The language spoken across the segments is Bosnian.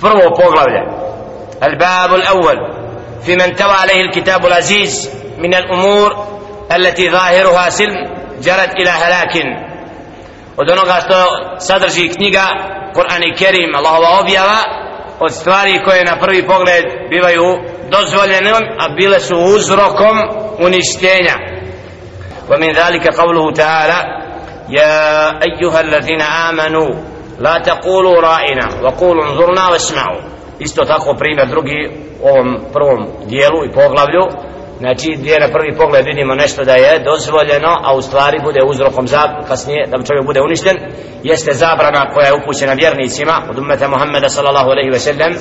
prvo poglavlje الباب الأول في من توى عليه الكتاب العزيز من الأمور التي ظاهرها سلم جرت إلى هلاك od onoga što sadrži knjiga Kur'an i Kerim Allahova objava od stvari koje na prvi pogled bivaju dozvoljene a bile su uzrokom uništenja ومن ذلك قوله تعالى يا أيها الذين آمنوا لا تقولوا رائنا وقولوا انظرنا واسمعوا isto tako primjer drugi u ovom prvom dijelu i poglavlju znači gdje na prvi pogled vidimo nešto da je dozvoljeno a u stvari bude uzrokom za kasnije da čovjek bude uništen jeste zabrana koja je upućena vjernicima od umeta Muhammeda sallallahu alaihi ve sellem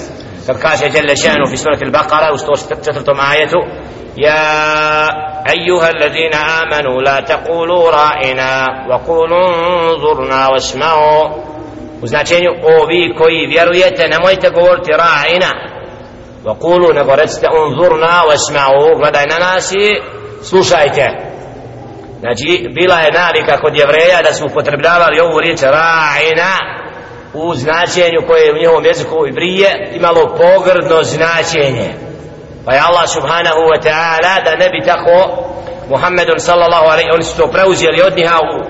kad kaže Jelle šanu fi surati al-Baqara u 104. ajetu يا أيها الذين آمنوا لا تقولوا رائنا وقولوا انظرنا واسمعوا u značenju ovi koji vjerujete nemojte govoriti ra'ina. Wa kulu nego recite unzurna wasma'u gledaj na nas i slušajte. Znači bila je navika kod jevreja da su upotrebljavali ovu riječ ra'ina u značenju koje je u njihovom jeziku i brije imalo pogrdno značenje. Pa je Allah subhanahu wa ta'ala da ne bi tako Muhammedun sallallahu alaihi oni su to preuzeli od njiha u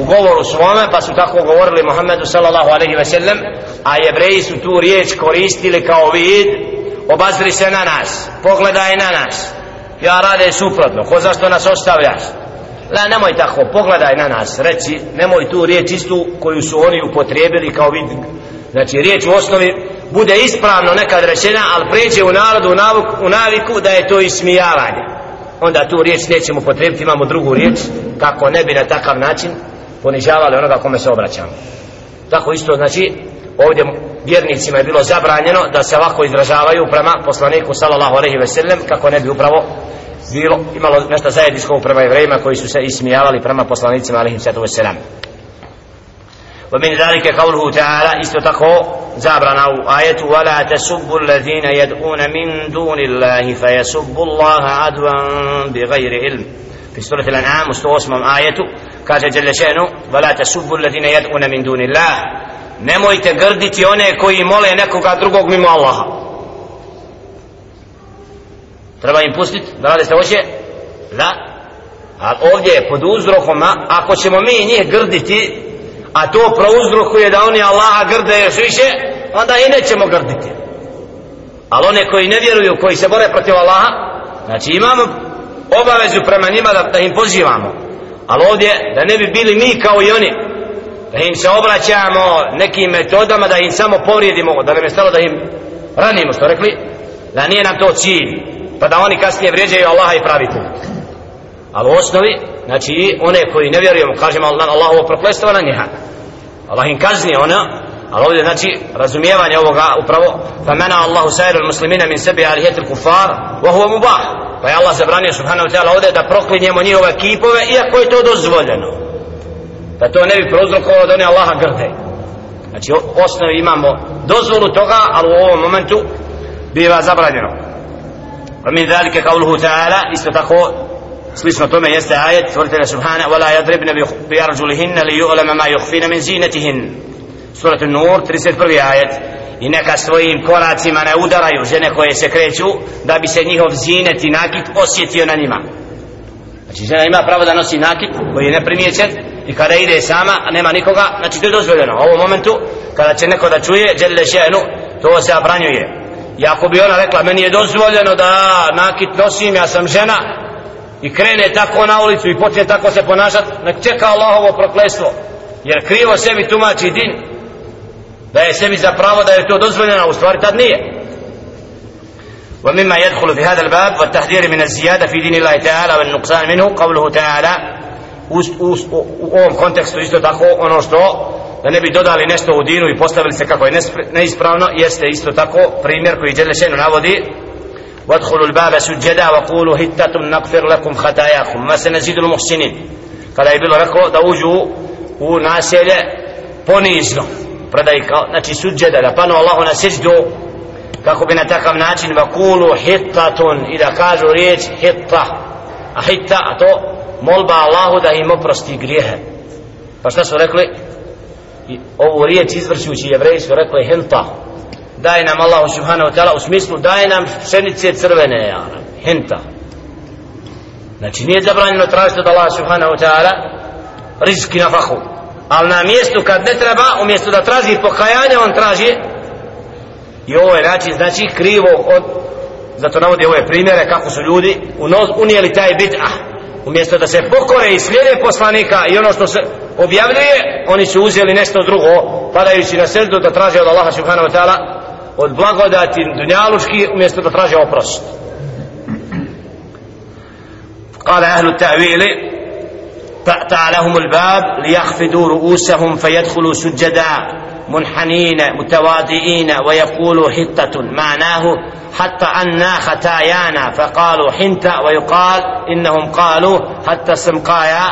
u govoru svome pa su tako govorili Muhammedu sallallahu alaihi ve sellem a jevreji su tu riječ koristili kao vid obazri se na nas pogledaj na nas ja rade suprotno ko zašto nas ostavljaš La, nemoj tako, pogledaj na nas, reci, nemoj tu riječ istu koju su oni upotrijebili kao vid. Znači, riječ u osnovi bude ispravno nekad rečena, ali pređe u narodu, u, navuk, u naviku da je to ismijavanje. Onda tu riječ nećemo potrebiti, imamo drugu riječ, kako ne bi na takav način ponižavali onoga kome se obraćamo tako isto znači ovdje vjernicima je bilo zabranjeno da se ovako izražavaju prema poslaniku sallallahu alejhi ve sellem kako ne bi upravo bilo imalo nešto zajedničko prema jevrejima koji su se ismijavali prema poslanicima alejhi salatu ve selam ومن ذلك قوله تعالى استتقوا زابرنا آية ولا تسبوا الذين يدعون من دون الله فيسبوا الله عدوا بغير علم في سورة الأنعام مستوسم آية kaže Đele šenu Vala te subbu ladine jed'una min duni Allah Nemojte grditi one koji mole nekoga drugog mimo Allaha. Treba im pustiti da rade se hoće? Da. A ovdje je pod uzrokom Ako ćemo mi njih grditi A to prouzrokuje da oni Allaha grde još više Onda i nećemo grditi. Ali one koji ne vjeruju Koji se bore protiv Allaha Znači imamo obavezu prema njima da, da im pozivamo ali ovdje da ne bi bili mi kao i oni da im se obraćamo nekim metodama da im samo povrijedimo da nam je stalo da im ranimo što rekli da nije nam to cilj pa da oni kasnije vrijeđaju Allaha i pravite ali u osnovi znači one koji ne vjerujemo kažemo Allahovo proklestvo na njeha Allah im kazni ona ali ovdje znači razumijevanje ovoga upravo fa mena Allahu sajiru muslimina min sebi alihetil kufar wa huwa mubah pa je Allah zabranio subhanahu ta'ala ovdje da proklinjemo njihove kipove iako je to dozvoljeno. Da to ne bi prozrokovalo da oni Allaha grde. Znači u osnovi imamo dozvolu toga ali u ovom momentu biva zabranjeno. Pa min zalike kauluhu ta'ala isto tako slično tome jeste ajet tvrtene subhana wala yadribne bi arđulihinna li yu'lama ma yukhfina min zinatihin. An-Nur 31. ajet i neka svojim koracima ne udaraju žene koje se kreću da bi se njihov zinet i nakit osjetio na njima. Znači žena ima pravo da nosi nakit koji je neprimjećen i kada ide sama a nema nikoga znači to je dozvoljeno. U ovom momentu kada će neko da čuje dželle šenu to se abranjuje i ako bi ona rekla meni je dozvoljeno da nakit nosim ja sam žena i krene tako na ulicu i počne tako se ponašati nek čeka Allahovo proklestvo. Jer krivo sebi tumači din. Da je sebi za pravo da je to dozvoljeno u stvari tad nije ومما يدخل في هذا الباب والتحذير من الزيادة في دين الله تعالى والنقصان منه قوله تعالى u ovom kontekstu isto tako ono što da ne bi dodali nešto u dinu i postavili se kako je neispravno jeste isto tako primjer koji Đelešenu navodi وادخلوا الباب سجدا وقولوا هتة نغفر لكم خطاياكم ما سنزيد المحسنين kada je bilo rekao da uđu u naselje ponizno predaji kao, znači suđeda da panu Allahu na seždu kako bi na takav način vakulu hittatun i da kažu riječ hitta. A hitta a to molba Allahu da im oprosti grijehe. Pa šta su rekli? I ovu riječ izvršujući jevreji su rekli hinta. Daj nam Allah subhanahu wa ta'ala u smislu daj nam pšenice crvene ja, hinta. Znači nije zabranjeno tražiti od Allah subhanahu wa ta'ala rizki na fahu ali na mjestu kad ne treba umjesto da traži pokajanje on traži i ovo je način znači krivo od zato navodi ove primjere kako su ljudi unijeli taj bid'ah umjesto da se pokore i slijede poslanika i ono što se objavljuje oni su uzeli nešto drugo padajući na srdu da traže od Allaha subhanahu wa ta'ala od blagodati dunjaluški umjesto da traže oprost قال أهل التأويل فأتى لهم الباب ليخفضوا رؤوسهم فيدخلوا سجدا منحنين متواضعين ويقولوا حطة. معناه حتى أنا ختايانا فقالوا حنتة ويقال إنهم قالوا حتى السمقايا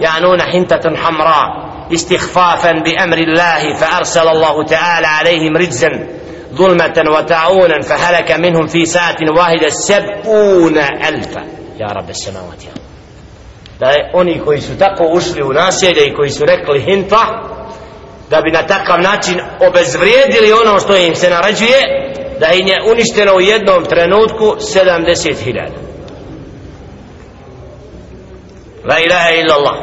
يعنون حنتة حمراء استخفافا بأمر الله فأرسل الله تعالى عليهم رجزا ظلمة وتعونا فهلك منهم في ساعة واحدة سبعون ألفا. يا رب السماوات يا رب. Da je oni koji su tako ušli u naselje i koji su rekli hinta da bi na takav način obezvrijedili ono što im se naređuje da im je uništeno u jednom trenutku 70.000 La ilaha illallah.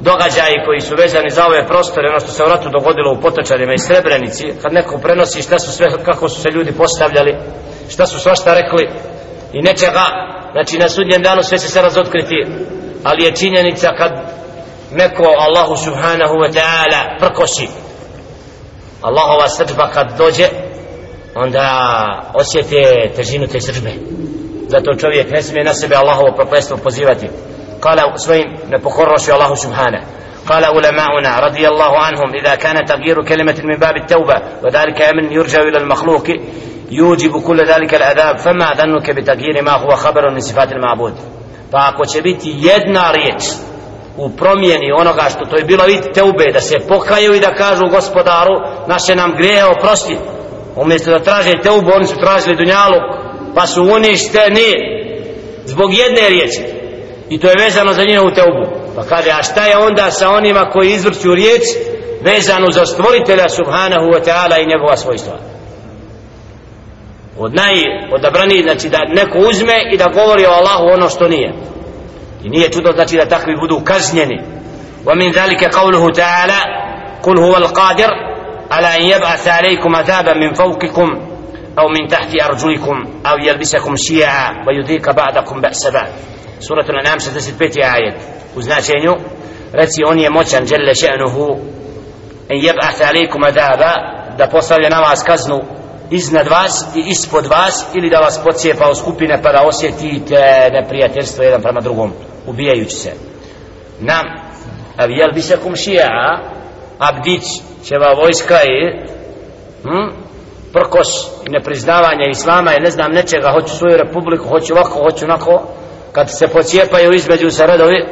Događaji koji su vezani za ove prostore ono što se u ratu dogodilo u Potočarima i Srebrenici kad neko prenosi šta su sve kako su se ljudi postavljali šta su svašta rekli i nečega znači na sudnjem danu sve će se razotkriti ali je činjenica kad neko Allahu subhanahu wa ta'ala prkosi Allahova srđba kad dođe onda osjete težinu te srđbe zato čovjek ne smije na sebe Allahovo proklestvo pozivati kala svojim nepokornošću Allahu subhanahu قال علماؤنا رضي الله عنهم إذا كان تغيير كلمة من باب التوبة وذلك أمن يرجع إلى المخلوق يوجب كل ذلك العذاب فما ظنك بتغيير ما هو خبر من صفات المعبود pa ako će biti jedna riječ u promjeni onoga što to je bilo vidite te ube da se pokaju i da kažu gospodaru naše nam greje oprosti. Umjesto da traže teubu oni su tražili dunjaluk pa su uništeni zbog jedne riječi. I to je vezano za njihovu teubu pa kaže a šta je onda sa onima koji izvrću riječ vezanu za stvoritelja subhanahu wa ta'ala i njegova svojstva? Od naj odabrani znači da neko uzme i da govori o Allahu ono što nije. I nije čudo znači da takvi budu kažnjeni. Wa min zalika qawluhu ta'ala kul huwa al-qadir ala an yab'ath alaykum adhaban min fawqikum aw min tahti arjulikum aw yalbisakum shi'a wa yudhika ba'dakum ba'sa ba'd. Suratul an'am 65 ayat u značenju reci on je moćan jalla sha'nuhu an yab'ath alaykum adaba da postavlja na vas kaznu iznad vas i ispod vas ili da vas pocijepa u skupine pa da osjetite neprijateljstvo jedan prema drugom ubijajući se. Nam avijel bi se kumšija abdić ćeva vojska i hm, prkos nepriznavanja islama i ne znam nečega hoću svoju republiku hoću ovako hoću onako. Kad se pocijepaju između se redovi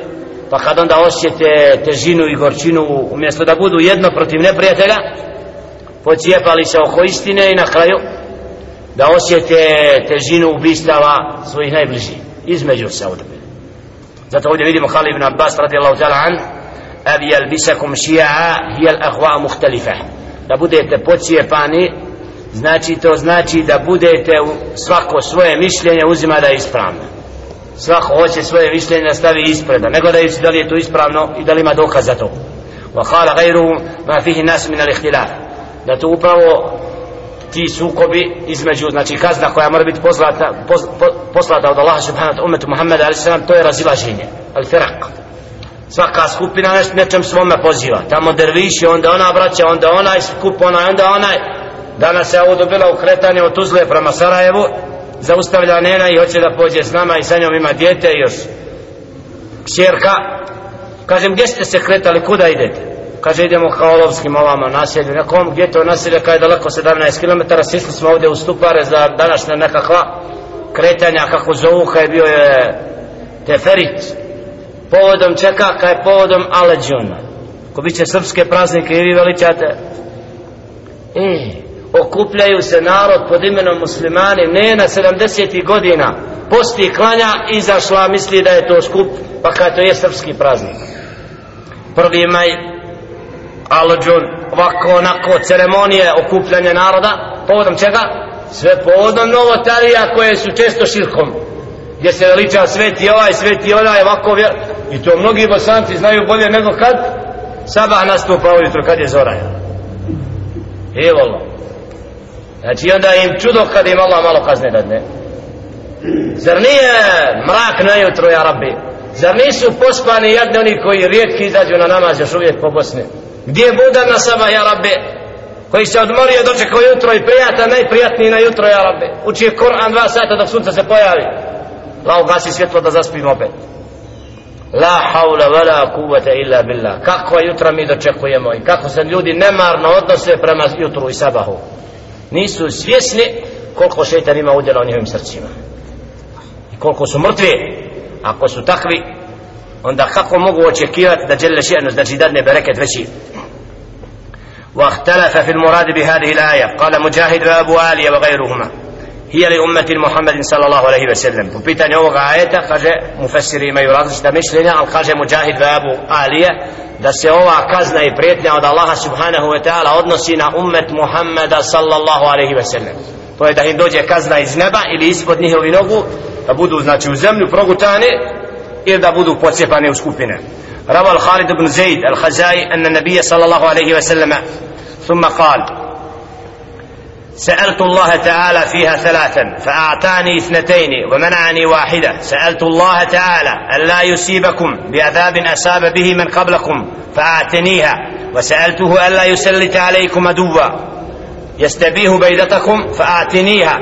pa kad onda osjete težinu i gorčinu umjesto da budu jedno protiv neprijatelja pocijepali se oko istine i na kraju da osjete težinu ubistava svojih najbližih između se od zato ovdje vidimo Khalid ibn Abbas radijallahu ta'ala an abi yalbisakum shi'a hiya al-ahwa mukhtalifa da budete pocijepani znači to znači da budete svako svoje mišljenje uzima da je ispravno svako hoće svoje mišljenje da stavi ispred ne gledajući da li je to ispravno i da li ima dokaz za to وقال غيره ما فيه الناس من الاختلاف da to upravo ti sukobi između znači kazna koja mora biti poslata pos, po, poslata od Allaha subhanahu wa ta'ala umetu Muhammeda ali sallam to je razilaženje al firak svaka skupina neš, nečem svome poziva. Tamo derviši onda ona braća onda onaj skup onaj onda onaj danas je ovo dobila u od Tuzle prema Sarajevu zaustavlja nena i hoće da pođe s nama i sa njom ima djete i još. Kćerka kažem gdje ste se kretali kuda idete? Kaže idemo kao olovskim ovama naselju nekom gdje to naselje kada je daleko 17 km sišli smo ovdje u stupare za današnja nekakva kretanja kako zovu kada je bio je teferit. Povodom čeka kada je povodom aleđona ko biće srpske praznike i vi veličate. E, okupljaju se narod pod imenom muslimani ne na 70 godina. Posti klanja izašla misli da je to skup pa kada to je srpski praznik. Prvi maj Alđun, ovako onako ceremonije okupljanja naroda, povodom čega? sve povodom novotarija koje su često širkom gdje se veliča sveti ovaj, sveti onaj, ovako vjer i to mnogi bosanci znaju bolje nego kad? Sabah nastupa ujutro kad je zora evo Allah znači onda im čudo kad im Allah malo kazne dadne zar nije mrak na jutro ja rabbi? Zar nisu pospani jadni oni koji rijetki izađu na namaz još uvijek po Bosni? Gdje je budan na sabah ja rabbi koji se odmorio dočekao jutro i prijata, najprijatniji na jutro ja rabbi uči je Koran dva sata dok sunce se pojavi. La ugasi svjetlo da zaspim opet. La haula wala kuvata illa billah. Kako jutra mi dočekujemo i kako se ljudi nemarno odnose prema jutru i sabahu. Nisu svjesni koliko šeitan ima udjela u njihovim srcima. I koliko su mrtvi. Ako su takvi onda kako mogu očekivati da djele še'nu znači dadne bereket veći? واختلف في المراد بهذه الآية قال مجاهد وأبو آلية وغيرهما هي لأمة محمد صلى الله عليه وسلم وبيتان يوغا آية قال مفسري ما يراد استمشلنا قال مجاهد وأبو آلية da se ova kazna i prijetnja od Allaha subhanahu wa ta'ala odnosi na ummet Muhammeda sallallahu alaihi wa sallam to je da im dođe kazna iz neba ili ispod njihovi nogu da budu znači u zemlju progutane ili da budu pocijepane u skupine روى الخالد بن زيد الخزائي أن النبي صلى الله عليه وسلم ثم قال سألت الله تعالى فيها ثلاثا فأعطاني اثنتين ومنعني واحدة. سألت الله تعالى ألا يصيبكم بعذاب أصاب به من قبلكم فأعتنيها وسألته ألا يسلط عليكم عدوا يستبيه بيدتكم فأعتنيها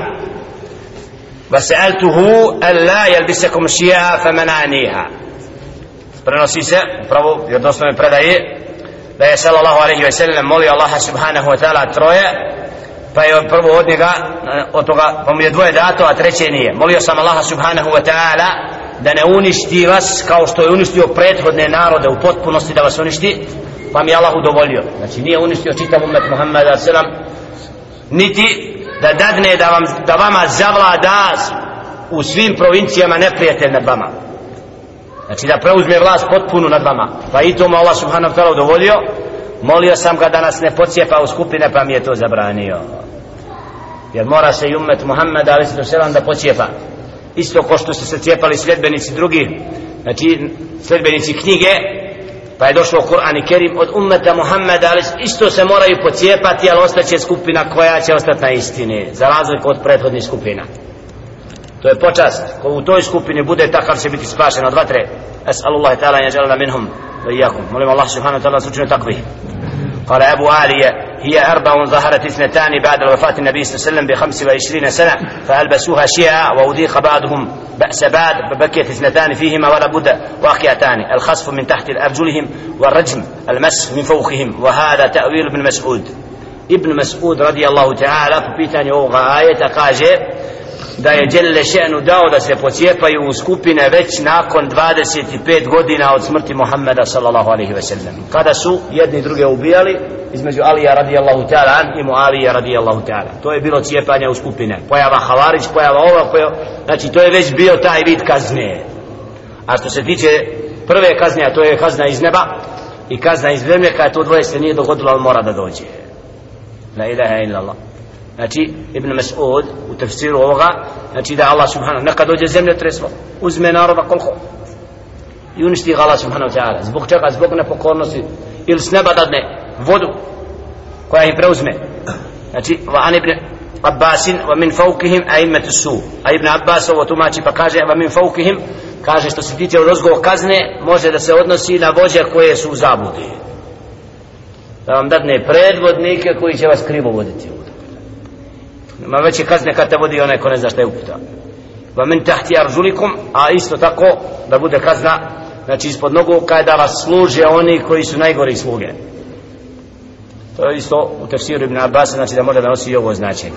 وسألته ألا يلبسكم شيئا فمنعنيها. Prenosi se upravo vjerodostojne predaje da je sallallahu alejhi ve sellem molio Allaha subhanahu wa taala troje pa je prvo od njega eh, od toga pa mu je dvoje dato a treće nije. Molio sam Allaha subhanahu wa taala da ne uništi vas kao što je uništio prethodne narode u potpunosti da vas uništi pa mi je Allah udovolio znači nije uništio čitav umet Muhammeda sallam niti da dadne da, vam, da vama zavlada u svim provincijama neprijatelj nad vama znači da preuzme vlast potpunu nad vama. Pa i to mu Allah subhanahu wa ta'ala udovolio. Molio sam ga da nas ne pocijepa u skupine pa mi je to zabranio. Jer mora se i umet Muhammed ali se selam da pocijepa isto ko što su se cijepali sljedbenici drugi znači sljedbenici knjige pa je došlo Kur'an i Kerim od ummeta Muhammeda ali isto se moraju pocijepati ali ostaće skupina koja će ostati na istini za razliku od prethodnih skupina. To je počast. Ko u toj skupini bude takav će biti spašen od vatre. As'alullah ta'ala ja želena minhum wa iyakum molim Allah subhanahu wa ta'ala sučinu takvih. قال أبو آلية هي أربع ظهرت اثنتان بعد وفاة النبي صلى الله عليه وسلم بخمس وعشرين سنة فألبسوها شيعا وأذيق بعضهم بأس بعد فبكيت اثنتان فيهما ولا بد واقعتان الخصف من تحت أرجلهم والرجم المس من فوقهم وهذا تأويل ابن مسعود ابن مسعود رضي الله تعالى فبيتان يوغا آية قاجئ da je Đelle Še'nu dao da se pocijepaju u skupine već nakon 25 godina od smrti Muhammeda sallallahu alaihi ve sellem. Kada su jedni druge ubijali između Alija radijallahu ta'ala i Mualija radijallahu ta'ala. To je bilo cijepanje u skupine. Pojava Havarić, pojava ova pojava, znači to je već bio taj vid kazne. A što se tiče prve kazne a to je kazna iz neba i kazna iz zemlje kada to dvoje se nije dogodilo ali mora da dođe. La ilaha illallah znači Ibn Mas'ud u tefsiru ovoga znači da Allah subhanahu neka dođe zemlje treslo uzme naroda koliko? I uništi ga Allah subhanahu ta'ala. Zbog čega? Zbog nepokornosti. Ili s neba dadne vodu koja ih preuzme. Znači va an ibn Abbasin wa min fawkihim imetu su. A ibn Abbas ovo tumači pa kaže va min fawkihim kaže što se tiče rozgovor kazne može da se odnosi na vođe koje su u zabludi. Da vam dadne predvodnike koji će vas krivo voditi ovdje veće kazne kad te vodi onaj ko ne zna šta je uputa. Va men tahti arzulikum a isto tako da bude kazna znači ispod nogu kada vas služe oni koji su najgori sluge. To je isto u tefsiru ibn Abbas znači da može da nosi i ovo značenje.